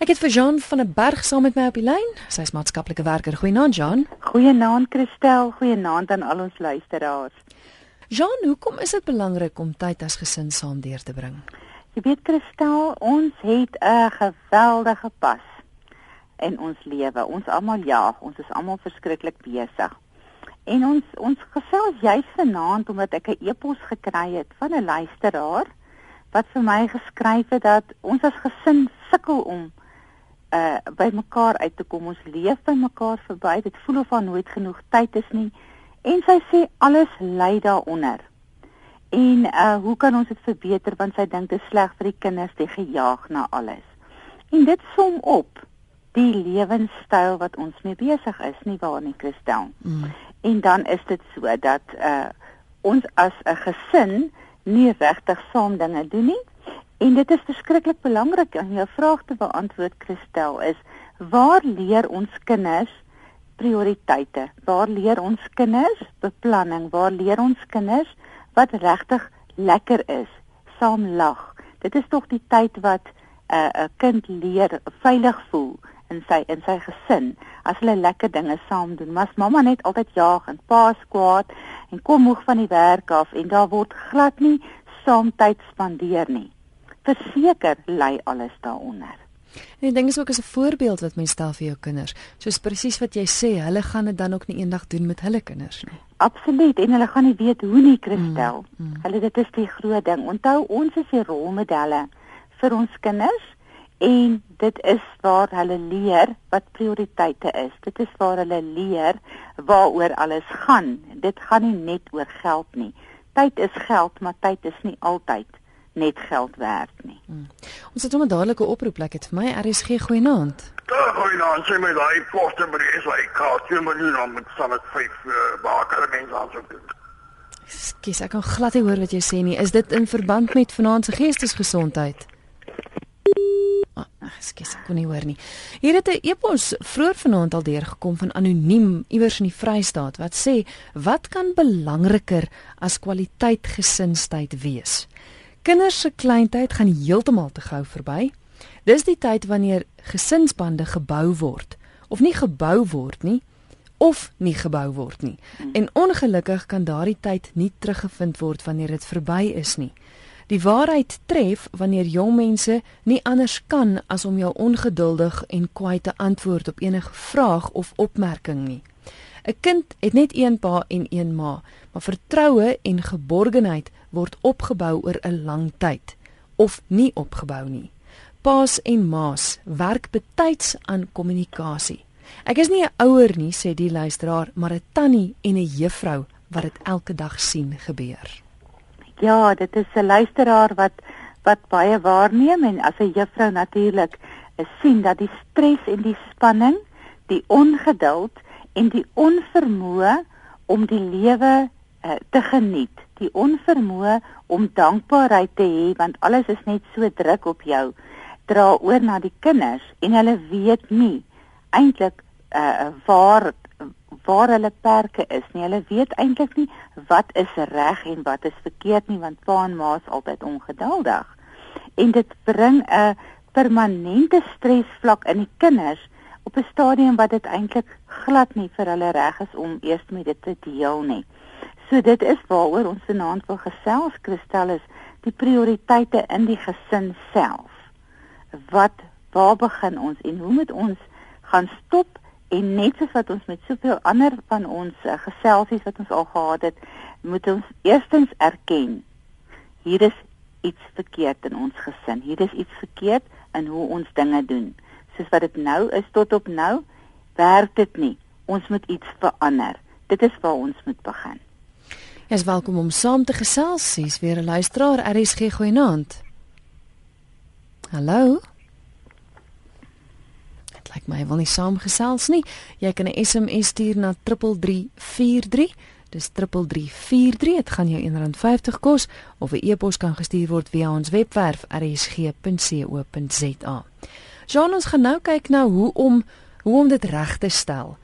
Ek het vir Jean van 'n berg saam met my op die lyn. Sy is maatskaplike werker. Goeienaand Jean. Goeienaand Christel. Goeienaand aan al ons luisteraars. Jean, hoekom is dit belangrik om tyd as gesin saam deur te bring? Jy weet Christel, ons het 'n geweldige pas in ons lewe. Ons almal ja, ons is almal verskriklik besig. En ons ons gesels juis vanaand omdat ek 'n e-pos gekry het van 'n luisteraar wat vir my geskryf het dat ons as gesin sukkel om uh by mekaar uit te kom. Ons leef by mekaar verby. Dit voel of daar nooit genoeg tyd is nie. En sy sê alles lei daaronder. En uh hoe kan ons dit verbeter want sy dink dit is sleg vir die kinders die gejaag na alles. En dit som op die lewenstyl wat ons mee besig is, nie waar nie, Christel? Mm. En dan is dit so dat uh ons as 'n gesin nie regtig saam dinge doen nie En dit is verskriklik belangrik om jou vraag te beantwoord Christel is waar leer ons kinders prioriteite? Waar leer ons kinders beplanning? Waar leer ons kinders wat regtig lekker is? Saam lag. Dit is tog die tyd wat 'n uh, 'n kind leer veilig voel in sy in sy gesin as hulle lekker dinge saam doen. Maar as mamma net altyd jaag en pa skwaad en kom moeg van die werk af en daar word glad nie saam tyd spandeer nie verseker lê alles daaronder. En ek dink is ook as 'n voorbeeld wat mens stel vir jou kinders. Soos presies wat jy sê, hulle gaan dit dan ook nie eendag doen met hulle kinders nie. Absoluut en hulle gaan nie weet hoe nie Christel. Mm, mm. Hulle dit is die groot ding. Onthou ons is die rolmodelle vir ons kinders en dit is waar hulle leer wat prioriteite is. Dit is waar hulle leer waaroor alles gaan. Dit gaan nie net oor geld nie. Tyd is geld, maar tyd is nie altyd net geld werd nie. Hmm. Ons het 'n dadelike oproepplek het vir my RSG goeienaand. Goeienaand, sê my daai poste by die SAIK, jy moet nou met son het vyf baie mense aansoek. Skus, ek kan glad nie hoor wat jy sê nie. Is dit in verband met vanaand se geestesgesondheid? Ah, skus, ek kon nie hoor nie. Hier het 'n e-pos vroeër vanaand al deurgekom van anoniem iewers in die Vrystaat wat sê: "Wat kan belangriker as kwaliteit gesinstyd wees?" Kinders se kleintyd gaan heeltemal te gou verby. Dis die tyd wanneer gesinsbande gebou word of nie gebou word nie of nie gebou word nie. En ongelukkig kan daardie tyd nie teruggevind word wanneer dit verby is nie. Die waarheid tref wanneer jong mense nie anders kan as om jou ongeduldig en kwaai te antwoord op enige vraag of opmerking nie. 'n Kind het net een pa en een ma, maar vertroue en geborgenheid word opgebou oor 'n lang tyd of nie opgebou nie. Paas en maas werk betyds aan kommunikasie. Ek is nie 'n ouer nie, sê die luisteraar, maar 'n tannie en 'n juffrou wat dit elke dag sien gebeur. Ja, dit is 'n luisteraar wat wat baie waarneem en as 'n juffrou natuurlik sien dat die stres en die spanning, die ongeduld en die onvermoë om die lewe uh, te geniet, die onvermoë om dankbaarheid te hê want alles is net so druk op jou, dra oor na die kinders en hulle weet nie eintlik uh, waar waar hulle perke is nie. Hulle weet eintlik nie wat is reg en wat is verkeerd nie want pa en ma is altyd ongeduldig. En dit bring 'n permanente stresvlak in die kinders op 'n stadium wat dit eintlik glad nie vir hulle reg is om eers met dit te deel nie. So dit is waaroor ons vanaand wil gesels Christel is die prioriteite in die gesin self. Wat waar begin ons en hoe moet ons gaan stop en net soos wat ons met soveel ander van ons uh, geselsies wat ons al gehad het, moet ons eerstens erken hier is iets verkeerd in ons gesin. Hier is iets verkeerd in hoe ons dinge doen soos wat dit nou is tot op nou, werk dit nie. Ons moet iets verander. Dit is waar ons moet begin. Jy is welkom om saam te gesels. Sies weer 'n luisteraar RSG goeienaand. Hallo. Dit lyk my wil nie saam gesels nie. Jy kan 'n SMS stuur na 3343. Dis 3343. Dit gaan jou R1.50 kos of 'n e-pos kan gestuur word via ons webwerf rsg.co.za. Jean ons gaan nou kyk na hoe om hoe om dit reg te stel.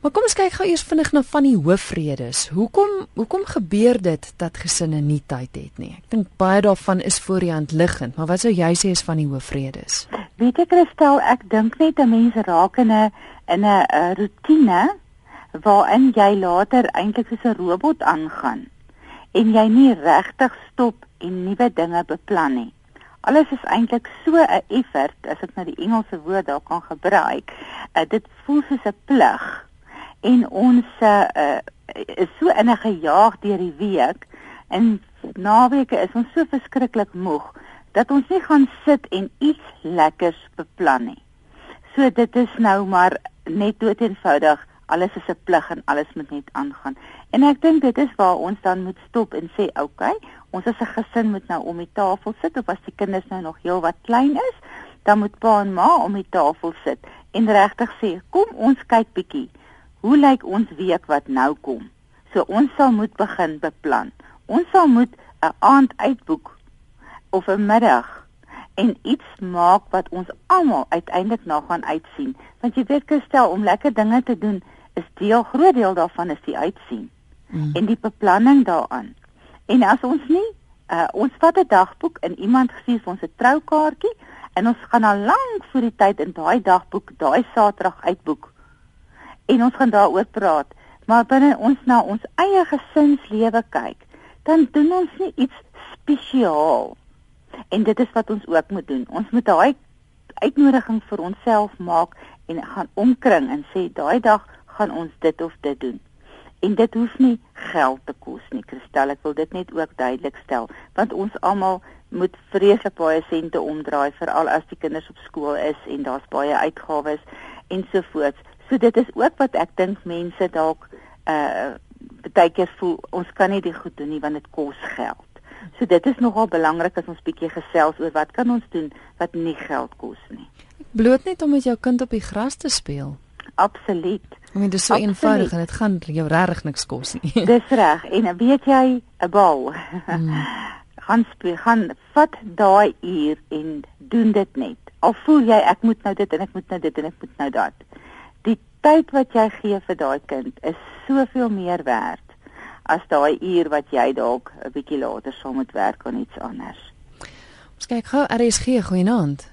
Maar kom ons kyk gou eers vinnig na van die hoofredes. Hoekom hoekom gebeur dit dat gesinne nie tyd het nie? Ek dink baie daarvan is voor die hand liggend, maar wat sou jy sê is van die hoofredes? Weet ek Christel, ek dink net 'n mens raak in 'n in 'n rotine waarin jy later eintlik soos 'n robot aangaan en jy nie regtig stop en nuwe dinge beplan nie. Alles is eintlik so 'n effort as ek nou die Engelse woord daar kan gebruik. Uh, dit voel soos 'n plig en ons uh, is so in 'n gejaag deur die week en naweke is ons so verskriklik moeg dat ons nie gaan sit en iets lekkers beplan nie. So dit is nou maar net dood eenvoudig alles is 'n plig en alles moet net aangaan. En ek dink dit is waar ons dan moet stop en sê, "Oké, okay, ons as 'n gesin moet nou om die tafel sit of as die kinders nou nog heel wat klein is, dan moet pa en ma om die tafel sit en regtig sê, "Kom ons kyk bietjie hoe lyk ons week wat nou kom? So ons sal moet begin beplan. Ons sal moet 'n aand uitboek of 'n middag en iets maak wat ons almal uiteindelik na gaan uitsien. Want jy weet gestel om lekker dinge te doen is deel groot deel daarvan is die uitsien mm. en die beplanning daaraan. En as ons nie uh, ons vat 'n dagboek en iemand stuur vir ons 'n troukaartjie en ons gaan al lank voor die tyd in daai dagboek daai Saterdag uitboek en ons gaan daaroor praat. Maar binne ons na ons eie gesinslewe kyk, dan doen ons nie iets spesiaal. En dit is wat ons ook moet doen. Ons moet daai uitnodiging vir onsself maak en gaan omkring en sê daai dag gaan ons dit of dit doen. En dit hoef nie geld te kos nie, Kristel. Ek wil dit net ook duidelik stel, want ons almal moet vreeslik baie sente omdraai veral as die kinders op skool is en daar's baie uitgawes ensovoorts. So dit is ook wat ek dink mense dalk uh baie keer voel ons kan nie dit goed doen nie want dit kos geld. So dit is nogal belangrik as ons bietjie gesels oor wat kan ons doen wat nie geld kos nie. Bloot net om met jou kind op die gras te speel. Absoluut. I mean, dit is so Absoluut. eenvoudig en dit gaan jou regtig niks kos nie. Dis reg. En weet jy, 'n bal. Hmm. gaan speel, gaan vat daai uur en doen dit net. Al voel jy ek moet nou dit en ek moet nou dit en ek moet nou dat tyd wat jy gee vir daai kind is soveel meer werd as daai uur wat jy dalk 'n bietjie later sal moet werk aan iets anders. Ons kyk gou RSG goeienaand.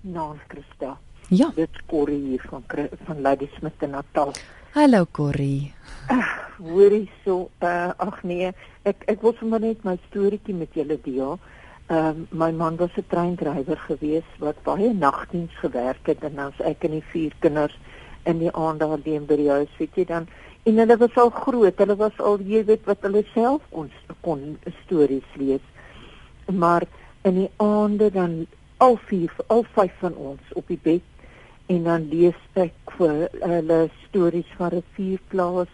Naam Christa. Ja. Dit Corrie hier van van Lady Smith in Natal. Hallo Corrie. Hoorie so uh, ag nee, ek ek wil sommer net my storieetjie met julle deel. Ehm um, my man was 'n treindrywer gewees wat baie nagdiens gewerk het en ons ek en die vier kinders in die aand daar by die huis, weet jy dan. En hulle was al groot, hulle was al jy weet wat hulle self ons kon stories lees. Maar in die aande dan al vier, al vyf van ons op die bed en dan lees ek vir hulle stories van 'n vuurplaas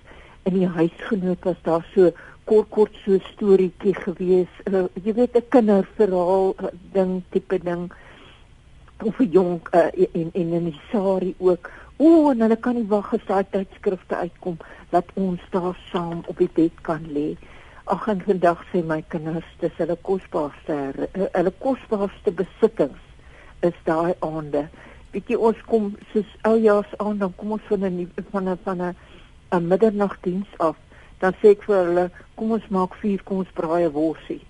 in die huisgenoot was daar so kort kort so storieetjie gewees. Uh, jy weet 'n kinderverhaal uh, ding tipe ding of 'n jong uh, en en in die sari ook O, oh, en hulle kan nie wag as daai tydskrifte uitkom dat ons daar saam op die bed kan lê. Ag en vandag sê my kinders, dis hulle kosbaarste hulle kosbaarste besittings is daai aande. Bietjie ons kom soos oujaars aan, dan kom ons van 'n van 'n van 'n 'n middernagdiens af. Dan sê ek vir hulle, kom ons maak vuur, kom ons braai 'n worsie.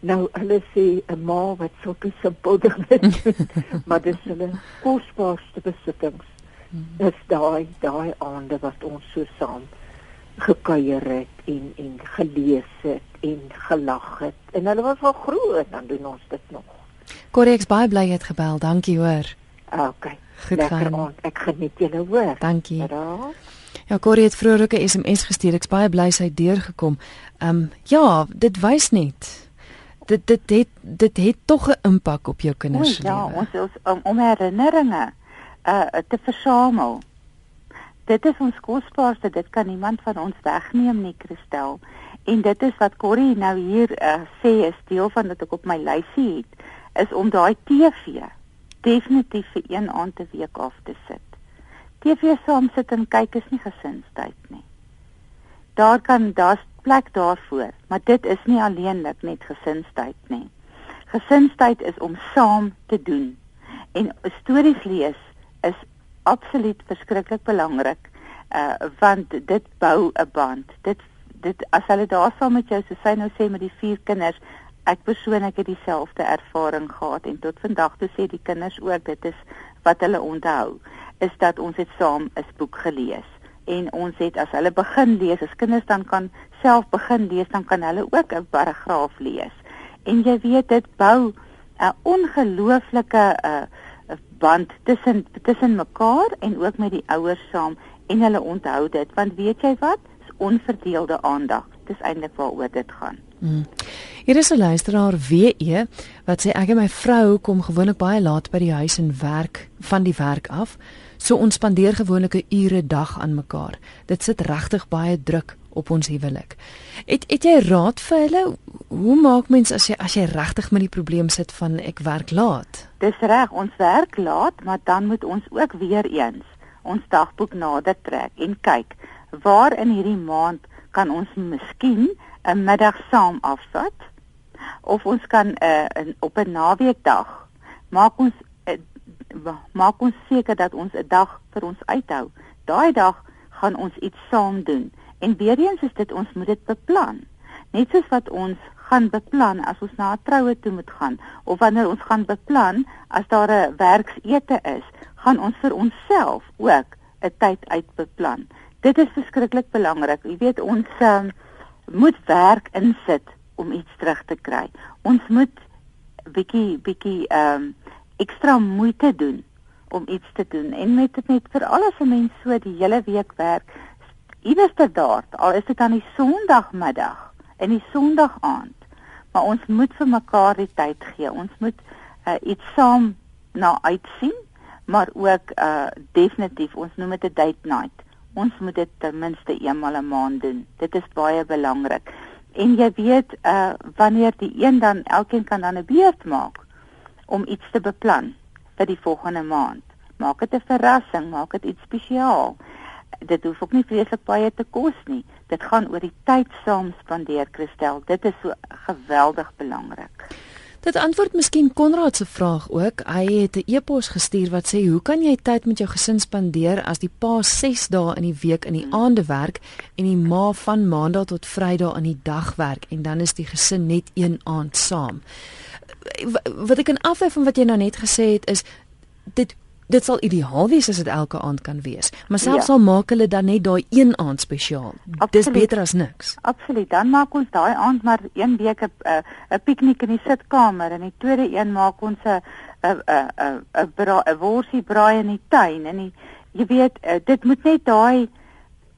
Nou hulle sê 'n ma wat sulke simpel dinge doen, maar dis hulle kosbaarste besittings is daai daai aande wat ons so saam gekuier het en en gelees het en gelag het en hulle was al groot dan doen ons dit nog. Korreks baie bly het gebel. Dankie hoor. OK. Goed Lekker gaan. Ek geniet julle hoor. Dankie. Ja, Corrie het vroeër ook 'n SMS gestuur. Ek's baie bly sy het deurgekom. Ehm um, ja, dit wys net dit dit het dit het tog 'n impak op jou kinders se lewe. Ja, ons is om, om herinneringe uh te versamel. Dit is ons kosbaarste, dit kan niemand van ons wegneem nie, Christel. En dit is wat Corrie nou hier uh, sê is deel van wat ek op my lysie het, is om daai TV definitief vir een aand 'n week af te sit. TV saam sit en kyk is nie gesinstyd nie. Daar kan daar's plek daarvoor, maar dit is nie alleenlik net gesinstyd nie. Gesinstyd is om saam te doen en stories lees is absoluut verskriklik belangrik uh want dit bou 'n band. Dit dit as hulle daar saam met jou soos sy nou sê met die vier kinders, ek persoonlik het dieselfde ervaring gehad en tot vandag toe sê die kinders ook dit is wat hulle onthou is dat ons het saam 'n boek gelees en ons het as hulle begin lees as kinders dan kan self begin lees dan kan hulle ook 'n paragraaf lees en jy weet dit bou 'n ongelooflike uh, band tussen tussen mekaar en ook met die ouers saam en hulle onthou dit. Want weet jy wat? Is onverdeelde aandag. Dis eintlik waaroor dit gaan hmm. Hier is 'n luisteraar WE wat sê ek en my vrou kom gewoonlik baie laat by die huis en werk van die werk af so ons spandeer gewoonlik 'n ure dag aan mekaar dit sit regtig baie druk op ons huwelik. Het het jy raad vir hulle hoe maak mens as jy as jy regtig met die probleem sit van ek werk laat? Dis reg, ons werk laat, maar dan moet ons ook weer eens ons dagboek nader trek en kyk waar in hierdie maand kan ons miskien 'n middag saam afvat of ons kan 'n uh, op 'n naweekdag maak ons uh, maak ons seker dat ons 'n dag vir ons uithou. Daai dag gaan ons iets saam doen En weer eens is dit ons moet dit beplan. Net soos wat ons gaan beplan as ons na 'n troue toe moet gaan of wanneer ons gaan beplan as daar 'n werksete is, gaan ons vir onsself ook 'n tyd uitbeplan. Dit is verskriklik belangrik. Jy weet ons um, moet werk insit om iets terug te kry. Ons moet bietjie bietjie ehm um, ekstra moeite doen om iets te doen en met dit net vir alles 'n mens so die hele week werk iewers te daar, al is dit aan die Sondagmiddag en die Sondag aand. Maar ons moet vir mekaar die tyd gee. Ons moet uh, iets saam na uitsien, maar ook uh definitief ons noem dit date night. Ons moet dit ten minste eenmal 'n maand doen. Dit is baie belangrik. En jy weet uh wanneer die een dan elkeen kan dan 'n beurt maak om iets te beplan vir die volgende maand. Maak dit 'n verrassing, maak dit iets spesiaal dit hoef ook nie vreeslik baie te kos nie. Dit gaan oor die tyd saam spandeer, Christel. Dit is so geweldig belangrik. Dit antwoord miskien Konrad se vraag ook. Hy het 'n e-pos gestuur wat sê: "Hoe kan jy tyd met jou gesin spandeer as die pa 6 dae in die week in die hmm. aande werk en die ma van maandag tot vrydag in die dag werk en dan is die gesin net een aand saam?" Wat ek kan afhef van wat jy nou net gesê het is dit dit sal ideaal wees as dit elke aand kan wees. Maar selfs ja. al maak hulle dan net daai een aand spesiaal. Dis beter as niks. Absoluut. Dan maak ons daai aand maar een week 'n 'n piknik in die sitkamer en die tweede een maak ons 'n 'n 'n 'n 'n worsie braai in die tuin en die, jy weet uh, dit moet net daai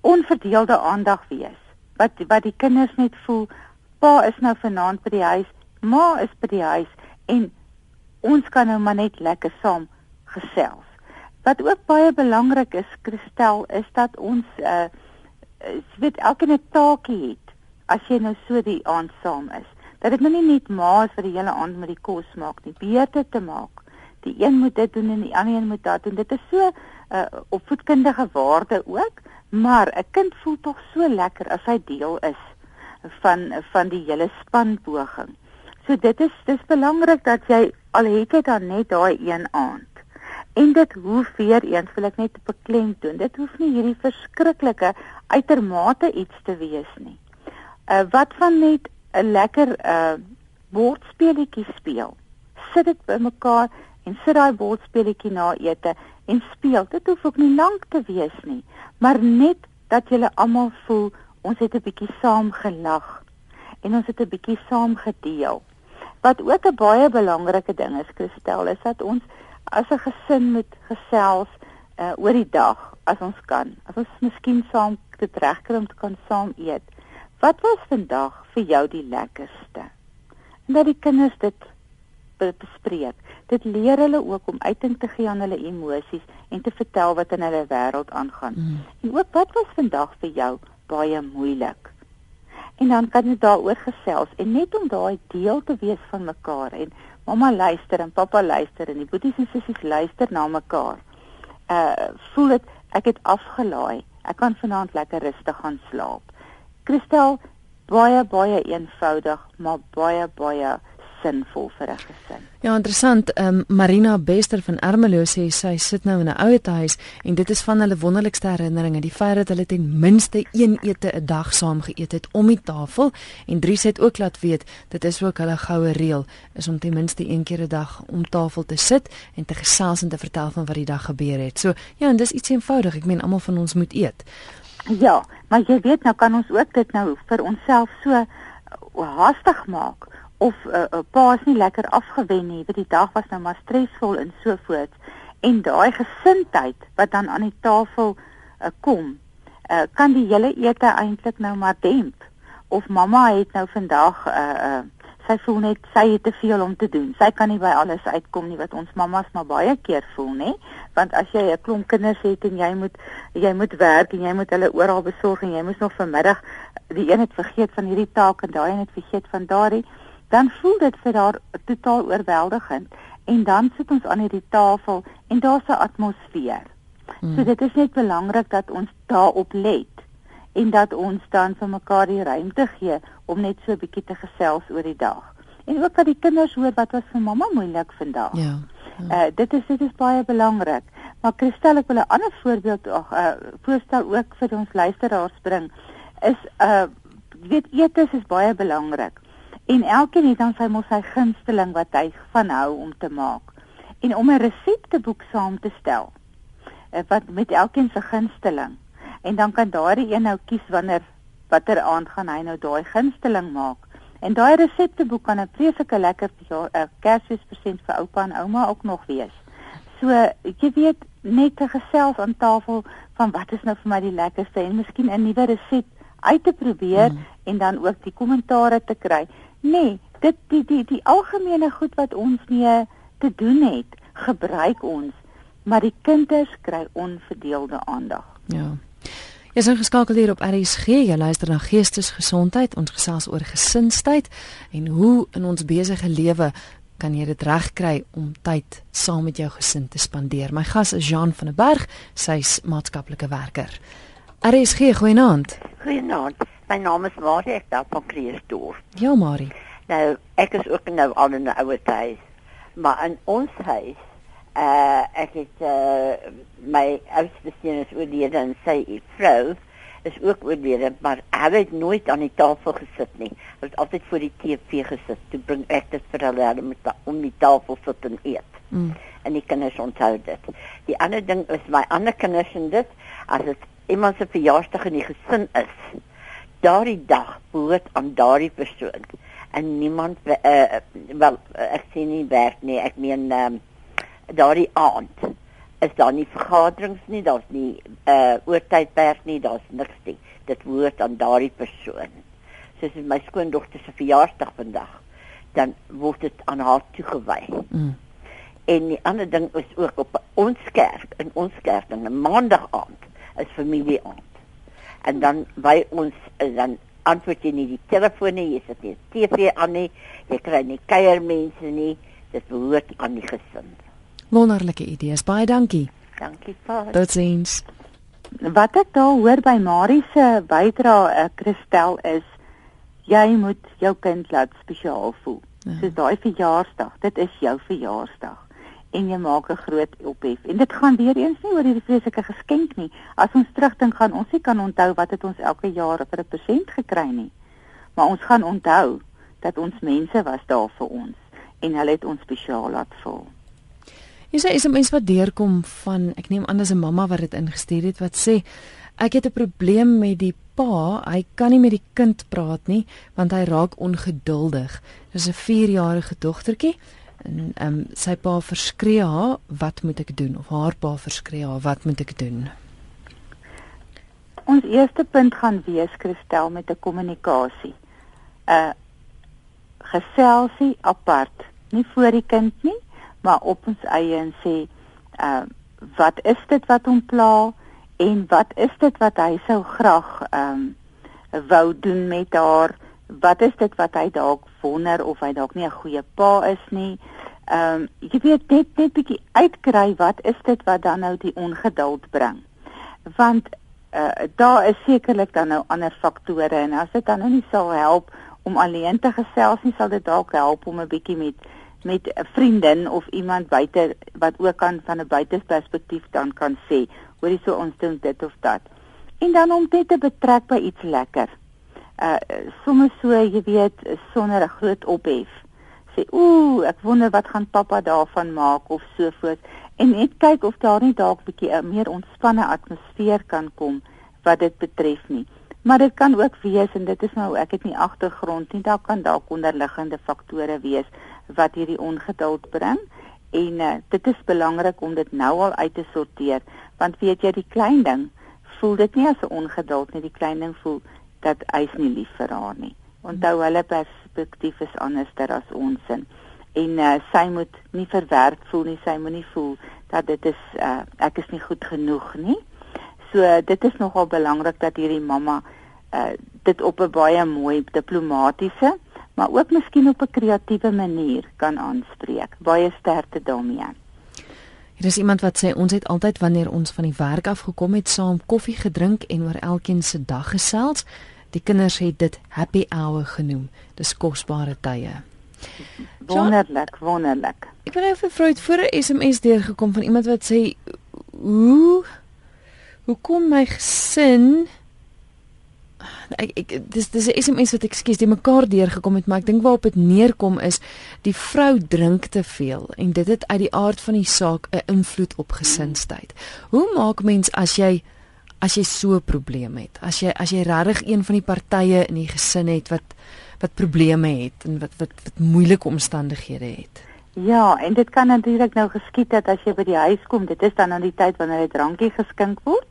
onverdeelde aandag wees. Wat wat die kinders net voel pa is nou vanaand by die huis, ma is by die huis en ons kan nou maar net lekker saam gesels. Wat ook baie belangrik is, Christel, is dat ons uh weet elkeen 'n taakie het as jy nou so die aand saam is. Dat dit nou nie net ma is wat die hele aand met die kos maak nie, beurte te maak. Die een moet dit doen en die ander een moet dat doen. Dit is so uh, opvoedkundige waarde ook, maar 'n kind voel tog so lekker as hy deel is van van die hele spanpoging. So dit is dis belangrik dat jy al het jy dan net daai een aand En dit hoef weer eens wil ek net beklemtoon. Dit hoef nie hierdie verskriklike uitermate iets te wees nie. Uh wat van net 'n lekker uh bordspeletjie speel. Sit dit bymekaar en sit daai bordspeletjie na ete en speel. Dit hoef ook nie lank te wees nie, maar net dat julle almal voel ons het 'n bietjie saam gelag en ons het 'n bietjie saam gedeel. Wat ook 'n baie belangrike ding is, Christel, is dat ons as 'n gesin moet gesels uh, oor die dag as ons kan. As ons miskien saam dit regkry om te kan saam eet. Wat was vandag vir jou die lekkerste? En dat die kinders dit bespreek. Dit leer hulle ook om uiting te gee aan hulle emosies en te vertel wat in hulle wêreld aangaan. Mm. En ook wat was vandag vir jou baie moeilik? En dan kan jy daaroor gesels en net om daai deel te wees van mekaar en mamma luister en pappa luister en die boeties en sissies luister na mekaar. Uh voel dit ek het afgelaai. Ek kan vanaand lekker rustig gaan slaap. Christel baie baie eenvoudig, maar baie baie sinvol vir 'n gesin. Ja, interessant. Ehm um, Marina Bester van Ermelo sê sy sit nou in 'n ouete huis en dit is van hulle wonderlikste herinneringe, die feit dat hulle ten minste een ete 'n dag saam geëet het om die tafel en Dries het ook laat weet dit is ook hulle goue reël is om ten minste een keer 'n dag om tafel te sit en te gesels en te vertel van wat die dag gebeur het. So, ja, en dis iets eenvoudig. Ek meen almal van ons moet eet. Ja, maar jy weet nou kan ons ook dit nou vir onsself so uh, haastig maak of 'n uh, uh, pa is nie lekker afgewen nie, want die dag was nou maar stresvol en so voort. En daai gesindheid wat dan aan die tafel uh, kom, uh, kan die hele ete eintlik nou maar demp. Of mamma het nou vandag uh, uh, sy voel net sy het te veel om te doen. Sy kan nie by alles uitkom nie wat ons mammas maar baie keer voel, nê? Want as jy 'n klomp kinders het en jy moet jy moet werk en jy moet hulle oral besorg en jy moet nog vanmiddag die een het vergeet van hierdie taak en daai een het vergeet van daardie, dan voel dit vir haar totaal oorweldigend. En dan sit ons aan hierdie tafel en daar's 'n atmosfeer. Hmm. So dit is net belangrik dat ons daarop let en dat ons dan vir mekaar die ruimte gee om net so 'n bietjie te gesels oor die dag. En ook dat die kinders hoor wat was vir mamma moeilik vandag. Ja. ja. Uh dit is dit is baie belangrik. Maar Christel ek wil 'n ander voorbeeld ag uh voorstel ook vir ons luisteraars bring is uh weet eetes is baie belangrik. En elkeen het dan sy mos sy gunsteling wat hy van hou om te maak. En om 'n resepteboek saam te stel uh, wat met elkeen se gunsteling en dan kan daardie een nou kies wanneer watter aand gaan hy nou daai gunsteling maak. En daai resepteboek kan 'n vreeslike lekker ja, Kersfeespresent vir oupa en ouma ook nog wees. So jy weet net te gesels aan tafel van wat is nou vir my die lekkerste en miskien 'n nuwe resep uit te probeer mm. en dan ook die kommentare te kry. Nee, dit die die die algemene goed wat ons mee te doen het, gebruik ons, maar die kinders kry onverdeelde aandag. Ja. Jy is ingeskakel hier op RSG. Jy luister na Geestesgesondheid. Ons gesels oor gesinsheid en hoe in ons besige lewe kan jy dit regkry om tyd saam met jou gesin te spandeer. My gas is Jean van der Berg, sy's maatskaplike werker. RSG, goeienaand. Goeienaand. My naam is Marie, ek daar van Kreersdorp. Ja, Marie. Nou, ek is ook nou al in 'n ouer huis. Maar in ons huis uh ek het uh my oudste seun is oorlede en sy vrou is ook oorlede maar hy het nooit aan die tafel gesit nie hy het altyd voor die TV gesit toe bring ek dit vir hulle hulle moet om die tafel sit en eet mm. en die kinders onthou dit die ander ding is my ander kinders en dit as dit iemand se verjaarsdag in die gesin is daardie dag behoort aan daardie persoon en niemand uh, wel ek sien nie werk nie ek meen um, daardie aand is daar nie vergaderings nie, daar's nie uh oortydperk nie, daar's niks nie. Dit hoort aan daardie persoon. Soos my skoondogter se verjaarsdag vandag, dan word dit aan haar toegewy. Mm. En die ander ding is ook op ons kerk, in ons kerk, 'n maandag aand is familie aand. En dan by ons dan antwoord jy nie die telefoon nie, jy sit nie TV aan nie, jy kry nie kuiermense nie, dit behoort aan die gesin. Wonderlike idees. Baie dankie. Dankie, Paul. Totsiens. Wat ek daar hoor by Marie se bydra, uh, Christel is jy moet jou kind laat spesiaal voel. Ja. So daai verjaarsdag, dit is jou verjaarsdag en jy maak 'n groot ophef. En dit gaan weer eens nie oor hierdie vreeslike geskenk nie. As ons terugdink gaan ons nie kan onthou wat het ons elke jaar vir 'n persent gekry nie. Maar ons gaan onthou dat ons mense was daar vir ons en hulle het ons spesiaal laat voel. Jy sê is 'n mens wat deurkom van ek neem aan as 'n mamma wat dit ingestuur het wat sê ek het 'n probleem met die pa, hy kan nie met die kind praat nie want hy raak ongeduldig. Dis 'n 4-jarige dogtertjie en ehm um, sy pa verskree haar, wat moet ek doen? Of haar pa verskree haar, wat moet ek doen? Ons eerste punt gaan wees Christel met 'n kommunikasie. 'n uh, Geselsie apart, nie voor die kind nie maar op ons eie en sê uh wat is dit wat hom pla en wat is dit wat hy sou graag um wou doen met haar wat is dit wat hy dalk wonder of hy dalk nie 'n goeie pa is nie um jy weet net net bietjie uitkry wat is dit wat dan nou die ongeduld bring want uh daar is sekerlik dan nou ander faktore en as dit dan nou nie sal help om alleen te gesels nie, sal dit dalk help om 'n bietjie met met 'n vriendin of iemand buite wat ook kan van 'n buitesperspektief dan kan sê, hoorie so ons doen dit of dat. En dan om dit te betrek by iets lekker. Uh sommer so, jy weet, sonder 'n groot ophef. Sê, ooh, ek wonder wat gaan pappa daarvan maak of so voort en net kyk of daar nie dalk 'n bietjie 'n meer ontspanne atmosfeer kan kom wat dit betref nie. Maar dit kan ook wees en dit is nou ek het nie agtergrond nie, daar kan dalk onderliggende faktore wees wat hierdie ongeduld bring en uh, dit is belangrik om dit nou al uit te sorteer want weet jy die klein ding voel dit nie as 'n ongeduld nie, die klein ding voel dat hy is nie lief vir haar nie. Onthou hulle perspektief is anders as ons sin en uh, sy moet nie verwerp voel nie. Sy moet nie voel dat dit is uh, ek is nie goed genoeg nie. So uh, dit is nogal belangrik dat hierdie mamma uh, dit op 'n baie mooi diplomatisiese maar ook miskien op 'n kreatiewe manier kan aanspreek. Baie sterkte daarmee Hier is iemand wat sê ons het altyd wanneer ons van die werk af gekom het saam koffie gedrink en oor elkeen se dag gesels. Die kinders het dit happy hour genoem. Dis kosbare tye. Wonderlik, wonderlik. Ek wil effe Freud voor 'n SMS deurgekom van iemand wat sê hoe hoe kom my gesin ek ek dis dis 'n SMS wat ek skies die mekaar deurgekom het maar ek dink waarop dit neerkom is die vrou drink te veel en dit het uit die aard van die saak 'n invloed op gesinsheid. Hoe maak mens as jy as jy so 'n probleem het? As jy as jy regtig een van die partye in die gesin het wat wat probleme het en wat wat wat moeilike omstandighede het. Ja, en dit kan natuurlik nou geskied dat as jy by die huis kom, dit is dan aan die tyd wanneer 'n drankie geskink word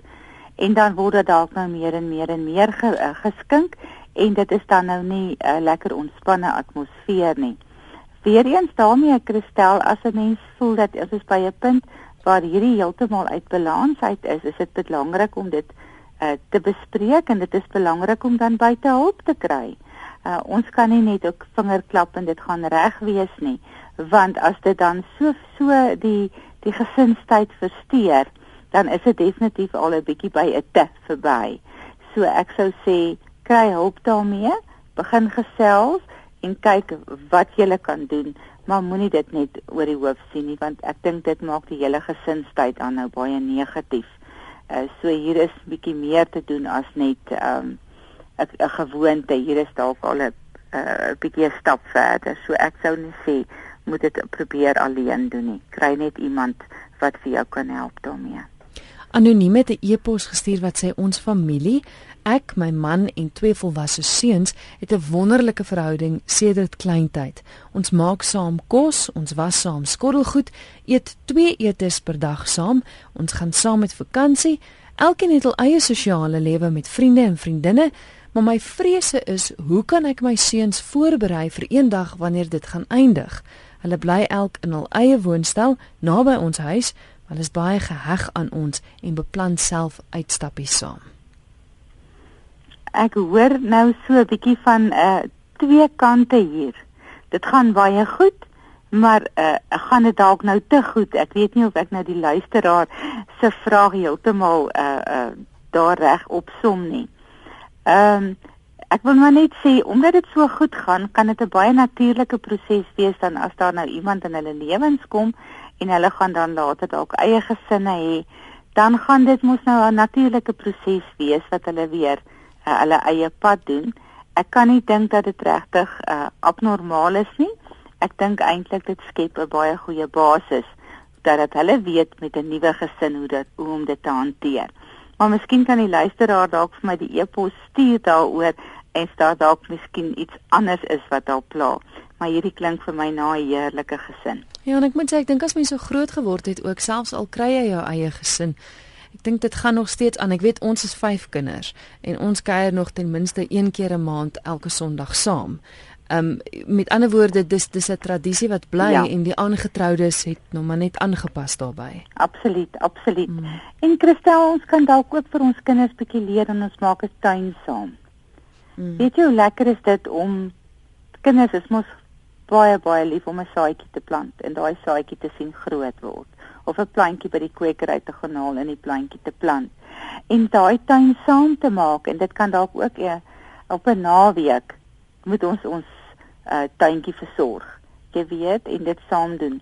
en dan word dit dalk nou meer en meer en meer ge, uh, geskink en dit is dan nou nie 'n uh, lekker ontspanne atmosfeer nie. Weereens daarmee Christel, as 'n mens voel dat as ons by 'n punt waar hierdie heeltemal uit balans uit is, is dit belangrik om dit uh, te bespreek en dit is belangrik om dan buite hulp te kry uh, ons kan nie net ook vingerklap en dit gaan reg wees nie want as dit dan so so die die gesinstyd versteur dan is dit definitief al 'n bietjie by 'n te verby so ek sou sê kry hulp daarmee begin gesels en kyk wat jy kan doen maar moenie dit net oor die hoof sien nie want ek dink dit maak die hele gesinstyd aan nou baie negatief uh, so hier is bietjie meer te doen as net um, 'n gewoonte. Hier is dalk al 'n 'n bietjie 'n stap verder. So ek sou net sê moet dit probeer alleen doen nie. Kry net iemand wat vir jou kan help daarmee. Anoniem het 'n e-pos gestuur wat sê ons familie, ek, my man en twee volwasse seuns het 'n wonderlike verhouding sedert kleintyd. Ons maak saam kos, ons was saam skottelgoed, eet twee etes per dag saam, ons gaan saam met vakansie. Elkeen het hul eie sosiale lewe met vriende en vriendinne Maar my vrese is, hoe kan ek my seuns voorberei vir eendag wanneer dit gaan eindig? Hulle bly elk in hul eie woonstel naby ons huis, hulle is baie geheg aan ons en beplan self uitstappies saam. Ek hoor nou so 'n bietjie van 'n uh, eh, twee kante hier. Dit gaan baie goed, maar uh, gaan dit dalk nou te goed? Ek weet nie of ek nou die luisteraar se vraag heeltemal uh uh daar reg opsom nie. Ehm um, ek wil maar net sê omdat dit so goed gaan, kan dit 'n baie natuurlike proses wees dan as daar nou iemand in hulle lewens kom en hulle gaan dan later dalk eie gesinne hê, dan gaan dit mos nou 'n natuurlike proses wees wat hulle weer uh, hulle eie pad doen. Ek kan nie dink dat dit regtig uh, abnormaal is nie. Ek dink eintlik dit skep 'n baie goeie basis dat hulle weet met 'n nuwe gesin hoe dit hoe om dit te hanteer. Maar miskien kan die luisteraar dalk vir my die e-pos stuur daaroor en staat dalk miskien iets anders is wat daar pla. Maar hierdie klink vir my na 'n heerlike gesin. Ja, en ek moet sê ek dink as mens so groot geword het ook selfs al kry jy jou eie gesin. Ek dink dit gaan nog steeds aan. Ek weet ons is 5 kinders en ons kuier nog ten minste een keer 'n maand elke Sondag saam. Ehm um, met ander woorde dis dis 'n tradisie wat bly ja. en die aangetroudes het nog maar net aangepas daarbey. Absoluut, absoluut. Mm. En Christel, ons kan dalk ook vir ons kinders bietjie leer en ons maak 'n tuin saam. Mm. Weet jy hoe lekker is dit om kinders is mos baie baie lief om 'n saadjie te plant en daai saadjie te sien groot word of 'n plantjie by die kwekery te gaan haal en die plantjie te plant. En daai tuin saam te maak en dit kan dalk ook 'n op 'n naweek moet ons ons uh, tuintjie versorg. Jy weet en dit saam doen.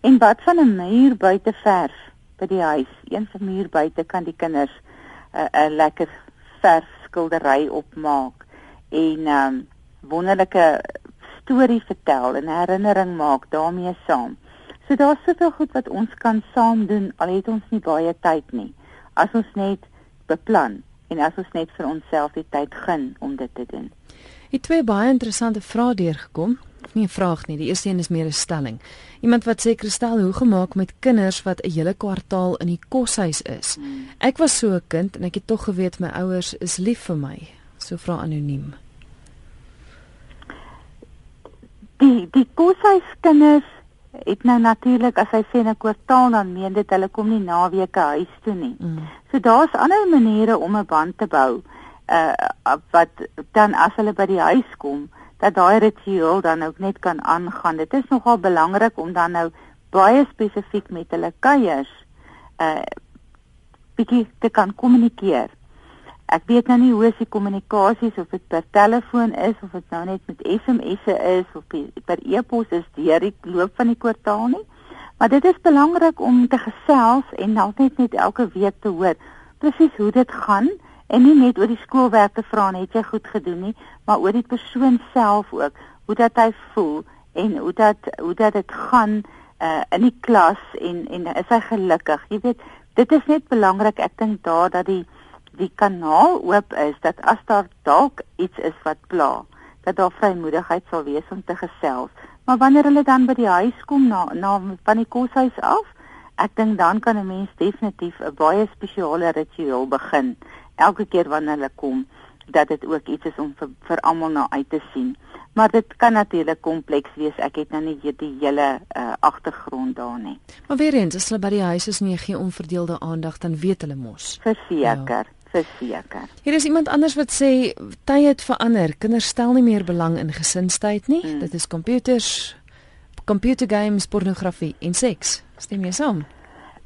En wat van 'n muur buite verf by die huis? Een van muur buite kan die kinders 'n uh, lekker verf skildery opmaak en um wonderlike storie vertel en herinnering maak daarmee saam. So daar's soveel goed wat ons kan saam doen al het ons nie baie tyd nie. As ons net beplan en as ons net vir onsself die tyd gun om dit te doen. Het twee baie interessante vrae deurgekom. Nie 'n vraag nie, die eerste een is meer 'n stelling. Iemand wat sê Kristel, hoe gemaak met kinders wat 'n hele kwartaal in die koshuis is? Hmm. Ek was so 'n kind en ek het tog geweet my ouers is lief vir my. So vra anoniem. Die die koshuiskinders het nou natuurlik as hy sê 'n kwartaal dan meen dit hulle kom nie naweke huis toe nie. Mm. So daar's ander maniere om 'n band te bou. Uh wat dan as hulle by die huis kom, dat daai ritueel dan ook net kan aangaan. Dit is nogal belangrik om dan nou baie spesifiek met hulle kuiers uh bietjie te kan kommunikeer. Ek weet nou nie hoe se kommunikasies of dit per telefoon is of dit nou net met SMS'e is of per e-pos is deur die loop van die kwartaal nie. Maar dit is belangrik om te gesels en nou net net elke week te hoor presies hoe dit gaan en nie net oor die skoolwerk te vra net jy goed gedoen nie, maar oor die persoon self ook, hoe dat hy voel en hoe dat hoe dat dit gaan uh, in die klas en en is hy gelukkig? Jy weet, dit is net belangrik ek dink daar dat die die kanaal oop is dat as daar dalk iets is wat pla, dat daar vrymoedigheid sal wees om te gesels. Maar wanneer hulle dan by die huis kom na na van die koshuis af, ek dink dan kan 'n mens definitief 'n baie spesiale ritueel begin elke keer wanneer hulle kom dat dit ook iets is om vir, vir almal na uit te sien. Maar dit kan natuurlik kompleks wees. Ek het nou nie die hele uh, agtergrond daar nie. Maar weer eens, as hulle by die huis is en jy gee onverdeelde aandag, dan weet hulle mos. Verseker. Ja verseker. Hier is iemand anders wat sê tye het verander. Kinders stel nie meer belang in gesinstyd nie. Hmm. Dit is computers, computer games, pornografie en seks. Stem jy saam?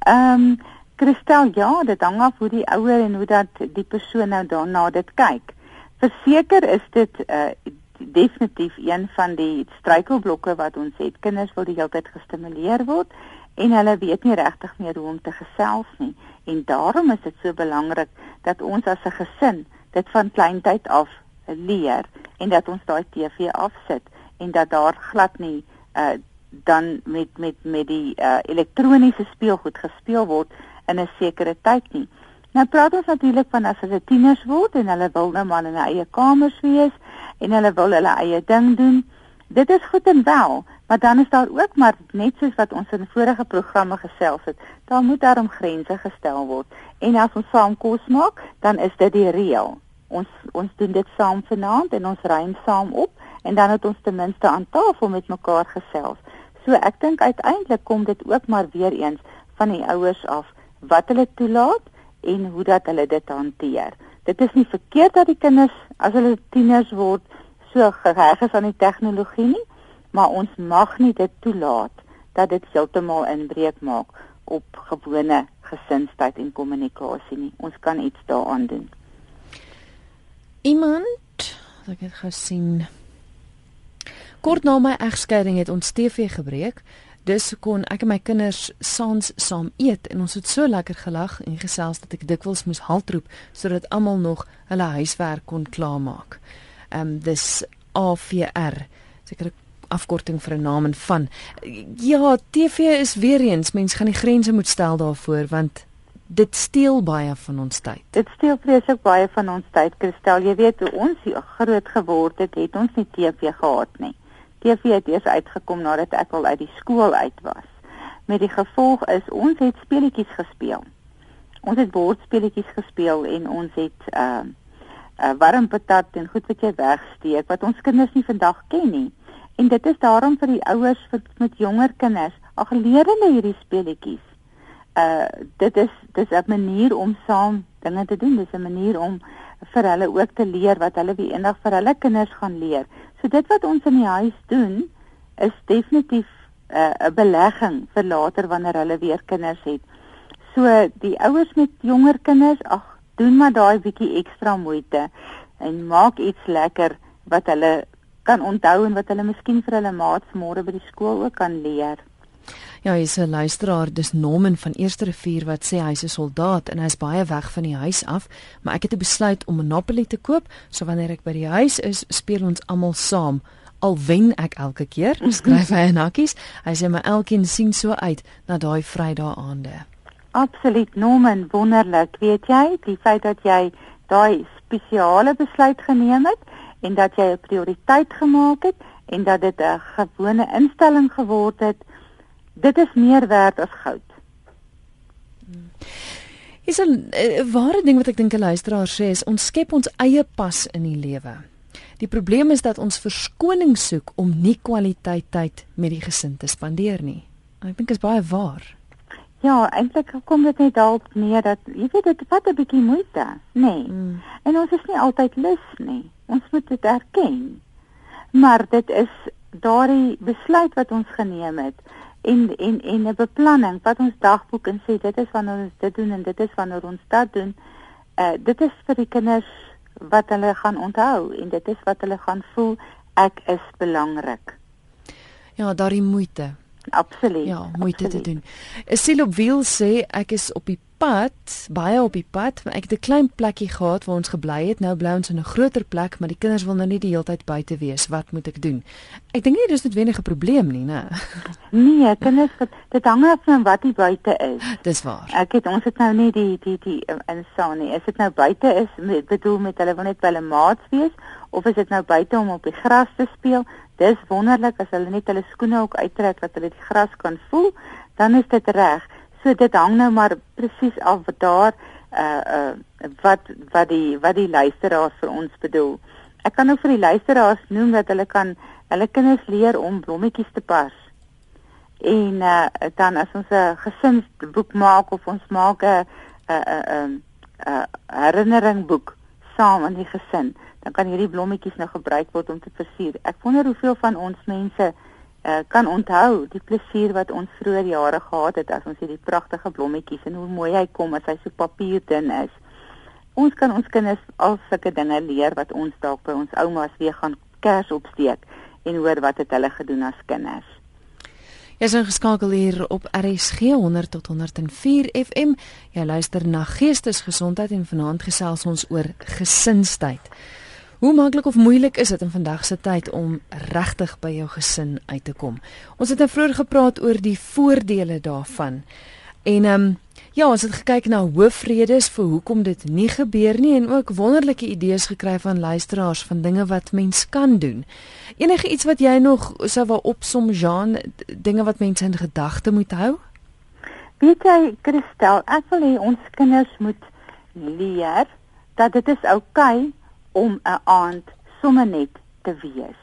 Ehm um, Kristel, ja, dit hang af hoe die ouer en hoe dat die persoon nou daarna dit kyk. Verseker is dit uh definitief een van die struikelblokke wat ons het. Kinders wil die hele tyd gestimuleer word en hulle weet nie regtig meer hoe om te gesels nie en daarom is dit so belangrik dat ons as 'n gesin dit van kleintyd af leer en dat ons daai TV afsit en dat daar glad nie uh, dan met met met die uh, elektroniese speelgoed gespeel word in 'n sekere tyd nie. Nou praat ons natuurlik van as hulle tieners word en hulle wil nou maar in 'n eie kamers wees en hulle wil hulle eie ding doen. Dit is goed en wel, Maar dan is daar ook maar net soos wat ons in vorige programme gesels het, daar moet daarom grense gestel word. En as ons saam kos maak, dan is dit die reël. Ons ons doen dit saam vanaand en ons ruim saam op en dan het ons ten minste aan tafel met mekaar gesels. So ek dink uiteindelik kom dit ook maar weer eens van die ouers af wat hulle toelaat en hoe dat hulle dit hanteer. Dit is nie verkeerd dat die kinders as hulle tieners word so geheg is aan die tegnologie nie maar ons mag nie dit toelaat dat dit heeltemal inbreuk maak op gewone gesinstyd en kommunikasie nie. Ons kan iets daaraan doen. Iemand, ek het gesien kort na my egskeiding het ons TV gebreek. Dus kon ek en my kinders saans saam eet en ons het so lekker gelag en gesels dat ek dikwels moes haltroep sodat almal nog hulle huiswerk kon klaarmaak. Ehm um, dis AVR. Seker afkorting vir 'n naam en van. Ja, TV is weer eens, mense gaan die grense moet stel daarvoor want dit steel baie van ons tyd. Dit steel vreeslik baie van ons tyd. Kristel, jy weet hoe ons groot geword het, het ons nie TV gehad nie. TV het eers uitgekom nadat ek al uit die skool uit was. Met die gevolg is ons het speletjies gespeel. Ons het bordspelletjies gespeel en ons het ehm uh, uh, warm patat en goed wat jy wegsteek wat ons kinders nie vandag ken nie. En dit is daarom vir die ouers vir met jonger kinders, ag leer hulle hierdie speletjies. Uh dit is dis 'n manier om saam dinge te doen, dis 'n manier om vir hulle ook te leer wat hulle wie eendag vir hulle kinders gaan leer. So dit wat ons in die huis doen is definitief 'n uh, 'n belegging vir later wanneer hulle weer kinders het. So die ouers met jonger kinders, ag doen maar daai bietjie ekstra moeite en maak iets lekker wat hulle kan onthou en wat hulle miskien vir hulle maats môre by die skool ook kan leer. Ja, hy's 'n luisteraar, dis Norman van Eerste Rivier wat sê hy's 'n soldaat en hy's baie weg van die huis af, maar ek het besluit om Monopoly te koop, so wanneer ek by die huis is, speel ons almal saam. Al wen ek elke keer, skryf hy in hakkies. Hy sê my elkeen sien so uit na daai Vrydae aande. Absoluut, Norman, wonderlik. Weet jy, die feit dat jy daai spesiale besluit geneem het en dat jy 'n prioriteit gemaak het en dat dit 'n gewone instelling geword het, dit is meer werd as goud. Is 'n ware ding wat ek dink 'n luisteraar sê is ons skep ons eie pas in die lewe. Die probleem is dat ons verskoning soek om nie kwaliteit tyd met die gesin te spandeer nie. Ek dink dit is baie waar. Ja, eintlik kom dit net daarop neer dat jy weet dit vat 'n bietjie moeite, nê. Nee. Mm. En ons is nie altyd lus nie. Ons moet dit erken. Maar dit is daardie besluit wat ons geneem het en en en 'n beplanning wat ons dagboek en sê dit is wanneer ons dit doen en dit is wanneer ons dit doen. Uh dit is vir die kinders wat hulle gaan onthou en dit is wat hulle gaan voel ek is belangrik. Ja, daardie moeite. Absoluut. Ja, moeite absoluut. te doen. Siel op wiel sê ek is op die pad, baie op die pad, want ek het 'n klein plekkie gehad waar ons gebly het. Nou bly ons in 'n groter plek, maar die kinders wil nou nie die hele tyd buite wees. Wat moet ek doen? Ek dink nie dis noodwendig 'n probleem nie, né? Nee, kinders dit, dit hang af van wat die buite is. Dis waar. Ek het ons het nou nie die die die insaan nie. Is dit nou buite is bedoel met hulle wil net by hulle maats wees of is dit nou buite om op die gras te speel? Dis wonderlik as hulle net hulle skoene ook uittrek dat hulle die gras kan voel, dan is dit reg. So dit hang nou maar presies af wat daar uh uh wat wat die wat die luisteraars vir ons bedoel. Ek kan nou vir die luisteraars noem dat hulle kan hulle kinders leer om blommetjies te pas. En uh dan as ons 'n gesinsboek maak of ons maak 'n 'n 'n 'n herinneringboek saam in die gesin, dan kan hierdie blommetjies nou gebruik word om te versier. Ek wonder hoeveel van ons mense uh, kan onthou die plesier wat ons vroeër jare gehad het as ons hierdie pragtige blommetjies en hoe mooi hy kom as hy so papierdun is. Ons kan ons kinders al sulke dinge leer wat ons dalk by ons oumas weer gaan kers opsteek en hoor wat het hulle gedoen as kinders. Jy is ingeskakel hier op RSG 100 tot 104 FM. Jy luister na Geestesgesondheid en vanaand gesels ons oor gesinstyd. Hoe maklik of moeilik is dit in vandag se tyd om regtig by jou gesin uit te kom? Ons het nou vroeër gepraat oor die voordele daarvan. En ehm um, ja, ons het gekyk na hoofredes vir hoekom dit nie gebeur nie en ook wonderlike idees gekry van luisteraars van dinge wat mens kan doen. Enige iets wat jy nog sou wou opsom Jean, dinge wat mense in gedagte moet hou? Weet jy, Christel, ek wil hê ons kinders moet leer dat dit is oukei okay om 'n aand sommer net te wees.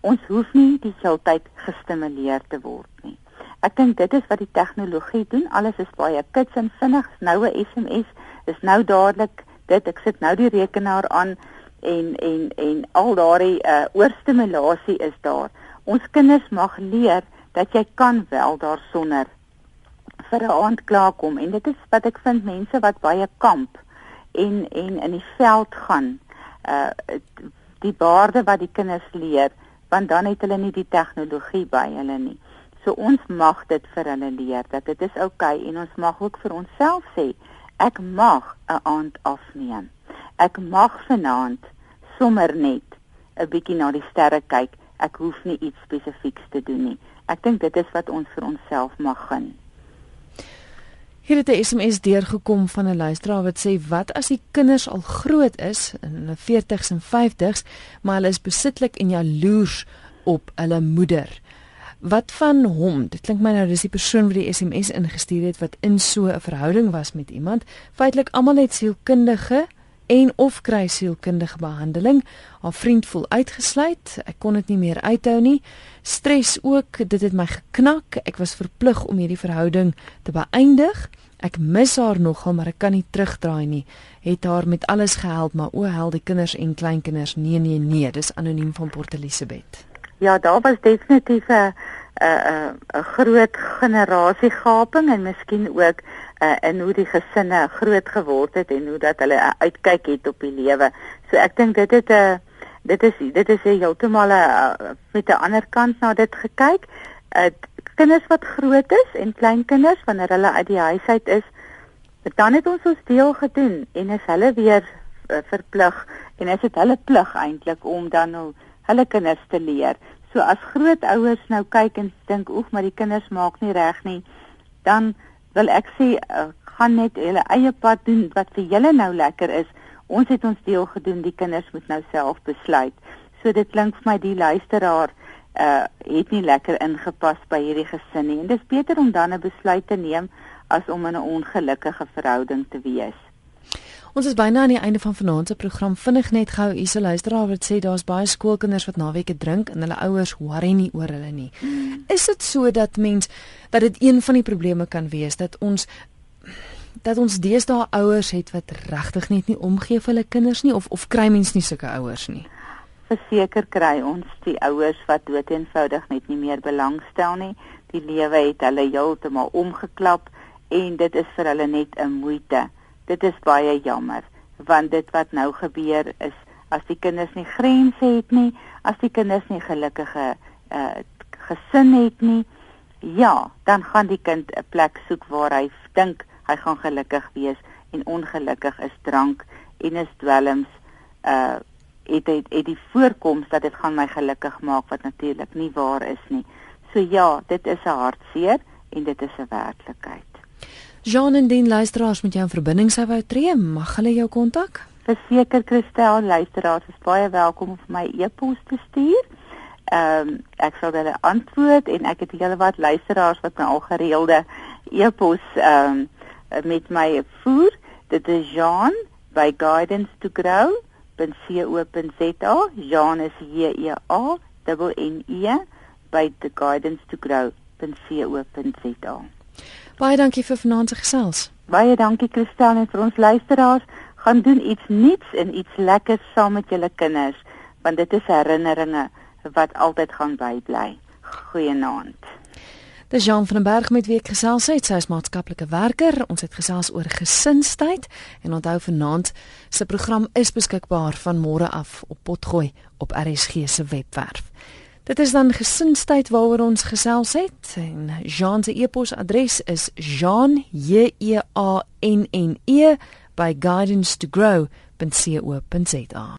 Ons hoef nie die hele tyd gestimuleer te word nie. Ek dink dit is wat die tegnologie doen. Alles is baie kits en vinnig. Nou 'n SMS is nou dadelik dit. Ek sit nou die rekenaar aan en en en al daardie uh, oorstimulasie is daar. Ons kinders mag leer dat jy kan wel daarsonder vir 'n aand klaarkom en dit is wat ek vind mense wat baie kamp en en in die veld gaan uh die waarde wat die kinders leer want dan het hulle nie die tegnologie by hulle nie. So ons mag dit vir hulle leer dat dit is oukei okay, en ons mag ook vir onsself sê ek mag 'n aand afneem. Ek mag vanaand sommer net 'n bietjie na die sterre kyk. Ek hoef nie iets spesifieks te doen nie. Ek dink dit is wat ons vir onsself mag gun. Hier het 'n SMS deurgekom van 'n luisteraar wat sê wat as die kinders al groot is in hulle 40s en 50s, maar hulle is besitlik en jaloers op hulle moeder. Wat van hom? Dit klink my nou dis die persoon wat die SMS ingestuur het wat in so 'n verhouding was met iemand. Feitelik almal het sielkundige en of kry sielkundige behandeling. Haar vriend voel uitgesluit. Ek kon dit nie meer uithou nie. Stres ook, dit het my geknak. Ek was verplig om hierdie verhouding te beëindig. Ek mis haar nogal, maar ek kan nie terugdraai nie. Het haar met alles gehelp, maar o hel die kinders en kleinkinders. Nee nee nee, dis anoniem van Port Elizabeth. Ja, daar was definitief 'n 'n 'n groot generasiegaping en miskien ook uh, in hoe die gesinne groot geword het en hoe dat hulle uitkyk het op die lewe. So ek dink dit het 'n dit is dit is heeltemal uh, met 'n ander kant na dit gekyk. Uh, kinders wat groot is en kleinkinders wanneer hulle uit die huis uit is, dan het ons ons deel gedoen en is hulle weer uh, verplig en is dit hulle plig eintlik om dan nou hulle kinders te leer. So as grootouers nou kyk en dink oek maar die kinders maak nie reg nie, dan wil ek sê uh, gaan net julle eie pad doen wat vir julle nou lekker is. Ons het ons deel gedoen, die kinders moet nou self besluit. So dit klink vir my die luisteraar uh het nie lekker ingepas by hierdie gesin nie. En dis beter om dan 'n besluit te neem as om in 'n ongelukkige verhouding te wees. Ons is byna aan die einde van vanaand se program. Vinnig net gou hierse luisteraar wat sê daar's baie skoolkinders wat naweke drink en hulle ouers worry nie oor hulle nie. Mm. Is dit so dat mens dat dit een van die probleme kan wees dat ons dat ons deesdae ouers het wat regtig net nie omgee vir hulle kinders nie of of kry mens nie sulke ouers nie? Verseker kry ons die ouers wat dood eenvoudig net nie meer belangstel nie. Die lewe het hulle heeltemal omgeklap en dit is vir hulle net 'n moeite. Dit is baie jammer want dit wat nou gebeur is as die kinders nie grense het nie, as die kinders nie gelukkige uh, gesin het nie, ja, dan gaan die kind 'n plek soek waar hy dink hy gaan gelukkig wees en ongelukkig is drank en is dwelms uh het het, het die voorkoms dat dit gaan my gelukkig maak wat natuurlik nie waar is nie. So ja, dit is 'n hartseer en dit is 'n werklikheid. Jean en Dean luisteraars met jou in verbinding sou wou tree, mag hulle jou kontak? Verseker Christel, luisteraars is baie welkom om my e-pos te stuur. Ehm um, ek sal hulle antwoord en ek het hele wat luisteraars wat my al gereelde e-pos ehm um, met my voer. Dit is Jean by guidance to grow .co.za. Jean is J E A N N E by the guidance to grow .co.za. Baie dankie vir vanaand se gesels. Baie dankie Christel en vir ons luisteraars. Gaan doen iets nuuts en iets lekkers saam met julle kinders, want dit is herinneringe wat altyd gaan bybly. Goeienaand. Dis Jean van den Berg met wie ek gesels het. Sy is maatskaplike werker. Ons het gesels oor gesinstyd en onthou vanaand se program is beskikbaar van môre af op Potgooi op RSG se webwerf. Dit is dan gesinstyd waaroor ons gesels het en Jean se e-posadres is jean j e a n n e by guidance to grow.co.za